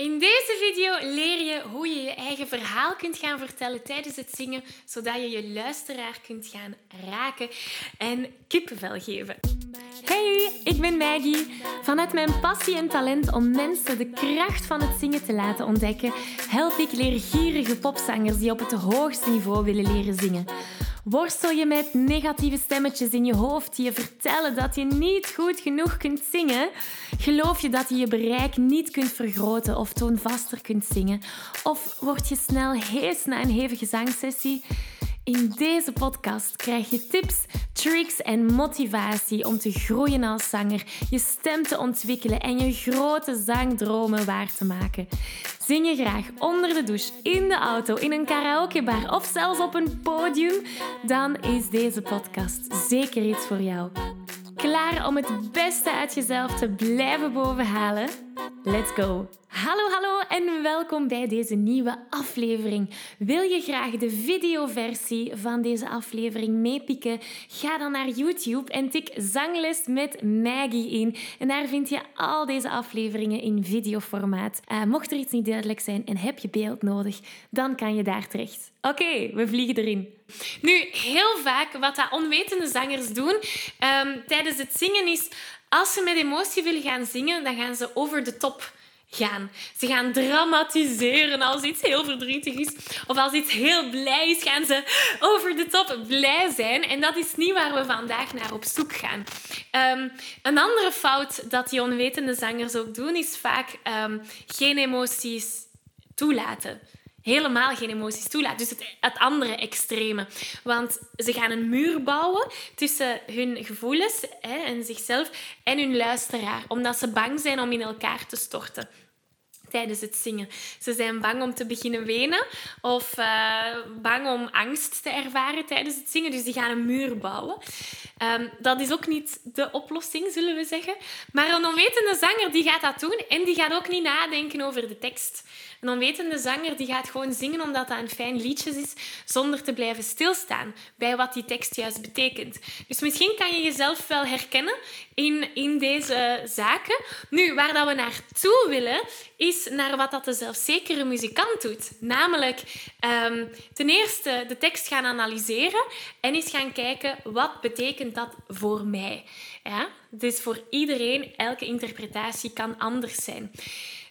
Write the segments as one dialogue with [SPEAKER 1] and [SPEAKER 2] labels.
[SPEAKER 1] In deze video leer je hoe je je eigen verhaal kunt gaan vertellen tijdens het zingen, zodat je je luisteraar kunt gaan raken en kippenvel geven. Hey, ik ben Maggie. Vanuit mijn passie en talent om mensen de kracht van het zingen te laten ontdekken, help ik leergierige popzangers die op het hoogste niveau willen leren zingen. Worstel je met negatieve stemmetjes in je hoofd die je vertellen dat je niet goed genoeg kunt zingen? Geloof je dat je je bereik niet kunt vergroten of toonvaster kunt zingen? Of word je snel hees na een hevige zangsessie? In deze podcast krijg je tips, tricks en motivatie om te groeien als zanger, je stem te ontwikkelen en je grote zangdromen waar te maken. Zing je graag onder de douche, in de auto, in een karaokebar of zelfs op een podium? Dan is deze podcast zeker iets voor jou. Klaar om het beste uit jezelf te blijven bovenhalen? Let's go! Hallo, hallo en welkom bij deze nieuwe aflevering. Wil je graag de videoversie van deze aflevering meepikken? Ga dan naar YouTube en tik Zangles met Maggie in. En daar vind je al deze afleveringen in videoformaat. Uh, mocht er iets niet duidelijk zijn en heb je beeld nodig, dan kan je daar terecht. Oké, we vliegen erin. Nu, heel vaak wat dat onwetende zangers doen um, tijdens het zingen is... Als ze met emotie willen gaan zingen, dan gaan ze over de top gaan. Ze gaan dramatiseren als iets heel verdrietig is. Of als iets heel blij is, gaan ze over de top blij zijn. En dat is niet waar we vandaag naar op zoek gaan. Um, een andere fout dat die onwetende zangers ook doen, is vaak um, geen emoties toelaten helemaal geen emoties toelaten. Dus het, het, andere extreme. Want ze gaan een muur bouwen tussen hun gevoelens hè, en zichzelf en hun luisteraar, omdat ze bang zijn om in elkaar te storten tijdens het zingen. Ze zijn bang om te beginnen wenen of uh, bang om angst te ervaren tijdens het zingen. Dus die gaan een muur bouwen. Um, dat is ook niet de oplossing, zullen we zeggen. Maar een onwetende zanger die gaat dat doen en die gaat ook niet nadenken over de tekst. Een onwetende zanger die gaat gewoon zingen omdat dat een fijn liedje is, zonder te blijven stilstaan bij wat die tekst juist betekent. Dus misschien kan je jezelf wel herkennen in, in deze zaken. Nu, waar dat we naartoe willen, is naar wat dat de zelfzekere muzikant doet. Namelijk um, ten eerste de tekst gaan analyseren en eens gaan kijken wat betekent dat voor mij. Ja? Dus voor iedereen, elke interpretatie kan anders zijn.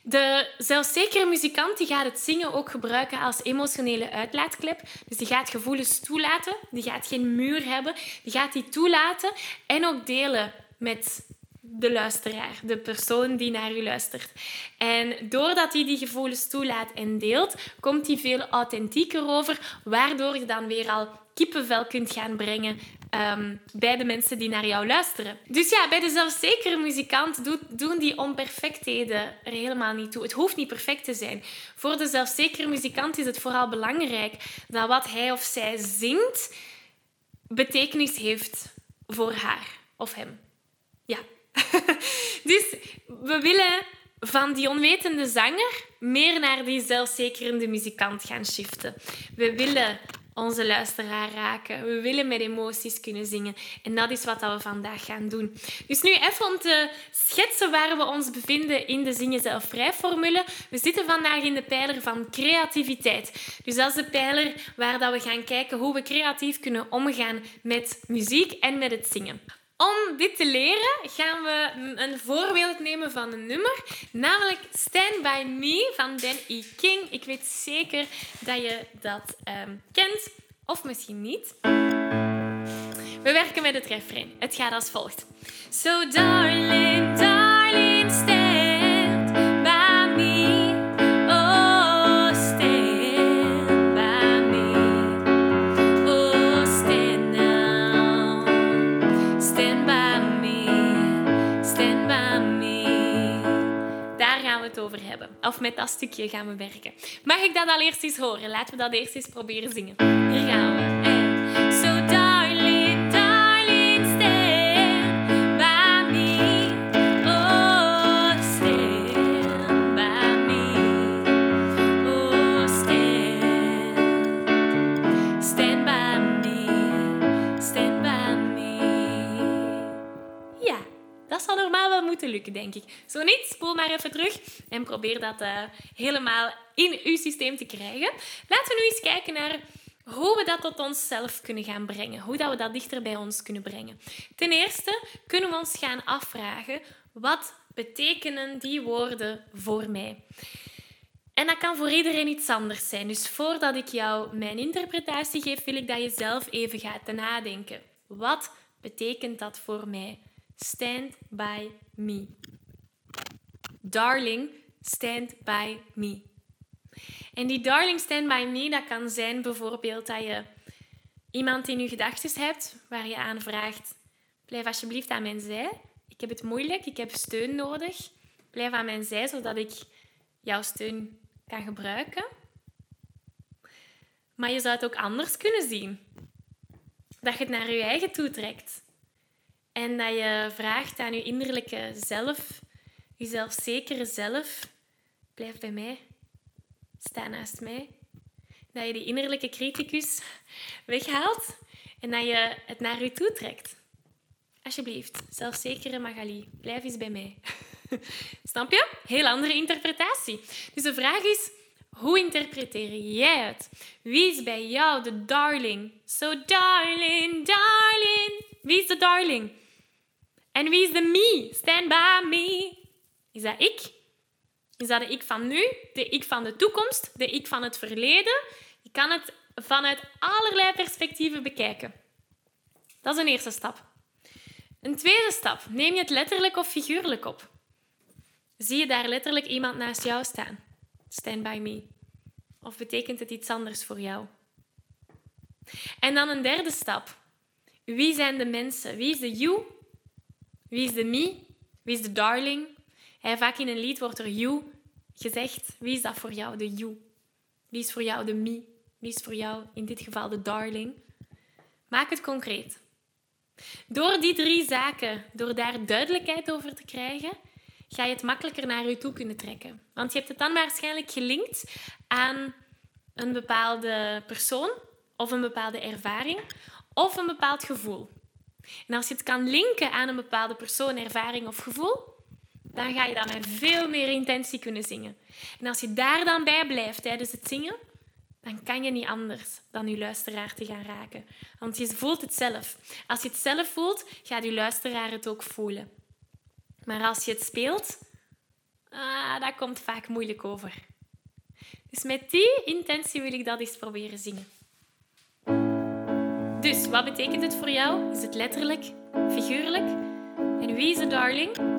[SPEAKER 1] De zelfzekere muzikant die gaat het zingen ook gebruiken als emotionele uitlaatklep. Dus die gaat gevoelens toelaten, die gaat geen muur hebben, die gaat die toelaten en ook delen met de luisteraar, de persoon die naar u luistert. En doordat hij die gevoelens toelaat en deelt, komt hij veel authentieker over, waardoor je dan weer al kippenvel kunt gaan brengen Ehm, bij de mensen die naar jou luisteren. Dus ja, bij de zelfzekere muzikant doen die onperfectheden er helemaal niet toe. Het hoeft niet perfect te zijn. Voor de zelfzekere muzikant is het vooral belangrijk dat wat hij of zij zingt betekenis heeft voor haar of hem. Ja. dus we willen van die onwetende zanger meer naar die zelfzekerende muzikant gaan shiften. We willen onze luisteraar raken. We willen met emoties kunnen zingen. En dat is wat we vandaag gaan doen. Dus nu even om te schetsen waar we ons bevinden in de Zingen Zelf Vrij formule. We zitten vandaag in de pijler van creativiteit. Dus dat is de pijler waar dat we gaan kijken hoe we creatief kunnen omgaan met muziek en met het zingen. Om dit te leren gaan we een voorbeeld nemen van een nummer, namelijk Stand By Me van Dan E. King. Ik weet zeker dat je dat um, kent, of misschien niet. We werken met het refrein. Het gaat als volgt. So darling, darling, met dat stukje gaan we werken. Mag ik dat al eerst eens horen? Laten we dat eerst eens proberen zingen. Even terug en probeer dat uh, helemaal in uw systeem te krijgen. Laten we nu eens kijken naar hoe we dat tot onszelf kunnen gaan brengen. Hoe dat we dat dichter bij ons kunnen brengen. Ten eerste kunnen we ons gaan afvragen, wat betekenen die woorden voor mij? En dat kan voor iedereen iets anders zijn. Dus voordat ik jou mijn interpretatie geef, wil ik dat je zelf even gaat nadenken. Wat betekent dat voor mij? Stand by me. Darling, stand by me. En die darling stand by me, dat kan zijn bijvoorbeeld dat je iemand in je gedachten hebt waar je aan vraagt: blijf alsjeblieft aan mijn zij. Ik heb het moeilijk, ik heb steun nodig. Blijf aan mijn zij zodat ik jouw steun kan gebruiken. Maar je zou het ook anders kunnen zien. Dat je het naar je eigen toe trekt. En dat je vraagt aan je innerlijke zelf, je zelfzekere zelf, blijf bij mij, sta naast mij. Dat je die innerlijke criticus weghaalt en dat je het naar je toe trekt. Alsjeblieft, zelfzekere Magali, blijf eens bij mij. Snap je? Heel andere interpretatie. Dus de vraag is, hoe interpreteer jij het? Wie is bij jou de darling? So darling, darling. Wie is de darling? En wie is de me? Stand by me. Is dat ik? Is dat de ik van nu? De ik van de toekomst? De ik van het verleden? Je kan het vanuit allerlei perspectieven bekijken. Dat is een eerste stap. Een tweede stap. Neem je het letterlijk of figuurlijk op? Zie je daar letterlijk iemand naast jou staan? Stand by me. Of betekent het iets anders voor jou? En dan een derde stap. Wie zijn de mensen? Wie is de you? Wie is de me? Wie is de darling? Hey, vaak in een lied wordt er you gezegd. Wie is dat voor jou, de you? Wie is voor jou de me? Wie is voor jou in dit geval de darling? Maak het concreet. Door die drie zaken, door daar duidelijkheid over te krijgen, ga je het makkelijker naar je toe kunnen trekken. Want je hebt het dan waarschijnlijk gelinkt aan een bepaalde persoon of een bepaalde ervaring of een bepaald gevoel. En als je het kan linken aan een bepaalde persoon, ervaring of gevoel, dan ga je dan met veel meer intentie kunnen zingen. En als je daar dan bij blijft tijdens het zingen, dan kan je niet anders dan je luisteraar te gaan raken. Want je voelt het zelf. Als je het zelf voelt, gaat je luisteraar het ook voelen. Maar als je het speelt, ah, dat komt vaak moeilijk over. Dus met die intentie wil ik dat eens proberen zingen. Dus wat betekent het voor jou? Is het letterlijk, figuurlijk? En wie is de darling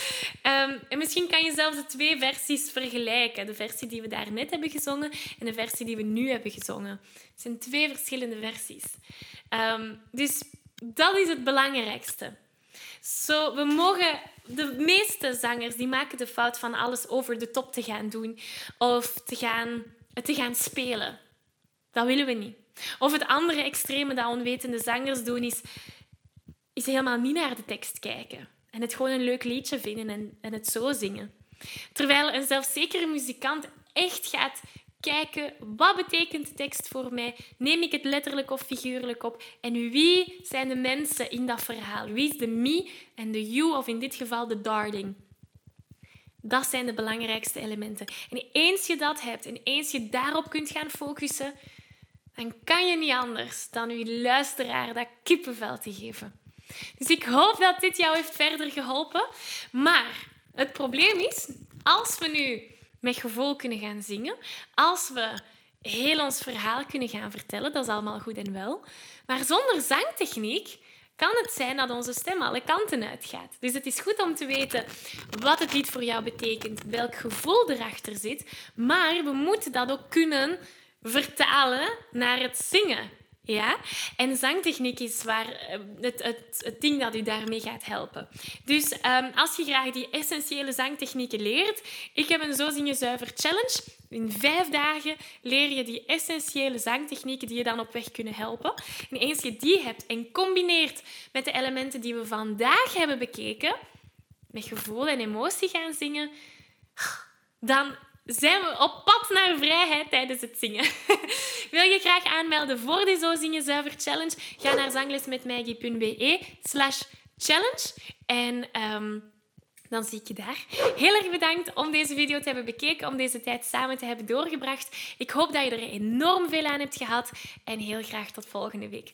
[SPEAKER 1] En misschien kan je zelfs de twee versies vergelijken. De versie die we daar net hebben gezongen en de versie die we nu hebben gezongen. Het zijn twee verschillende versies. Ehm, dus dat is het belangrijkste. We mogen, de meeste zangers die maken de fout van alles over de top te gaan doen of te gaan, te gaan spelen. Dat willen we niet. Of het andere extreme dat onwetende zangers doen is is helemaal niet naar de tekst kijken. En het gewoon een leuk liedje vinden en, en het zo zingen. Terwijl een zelfzekere muzikant echt gaat kijken, wat betekent de tekst voor mij? Neem ik het letterlijk of figuurlijk op? En wie zijn de mensen in dat verhaal? Wie is de me en de you, of in dit geval de darling? Dat zijn de belangrijkste elementen. En eens je dat hebt en eens je daarop kunt gaan focussen, dan kan je niet anders dan je luisteraar dat kippenvel te geven. Dus ik hoop dat dit jou heeft verder geholpen. Maar het probleem is, als we nu met gevoel kunnen gaan zingen, als we heel ons verhaal kunnen gaan vertellen, dat is allemaal goed en wel. Maar zonder zangtechniek kan het zijn dat onze stem alle kanten uitgaat. Dus het is goed om te weten wat het lied voor jou betekent, welk gevoel erachter zit. Maar we moeten dat ook kunnen vertalen naar het zingen. Ja, en zangtechniek is waar, eh, het, het, ding dat u daarmee gaat helpen. Dus um, als je graag die essentiële zangtechnieken leert, ik heb een Zo Zingen Zuiver Challenge. In vijf dagen leer je die essentiële zangtechnieken die je dan op weg kunnen helpen. En eens je die hebt en combineert met de elementen die we vandaag hebben bekeken, met gevoel en emotie gaan zingen, dan zijn we op pad naar vrijheid tijdens het zingen. Wil je graag aanmelden voor de Zo Zingen Zuiver Challenge? Ga naar zanglesmetmaggie.be slash challenge. En ehm, dan zie ik je daar. Heel erg bedankt om deze video te hebben bekeken, om deze tijd samen te hebben doorgebracht. Ik hoop dat je er enorm veel aan hebt gehad. En heel graag tot volgende week.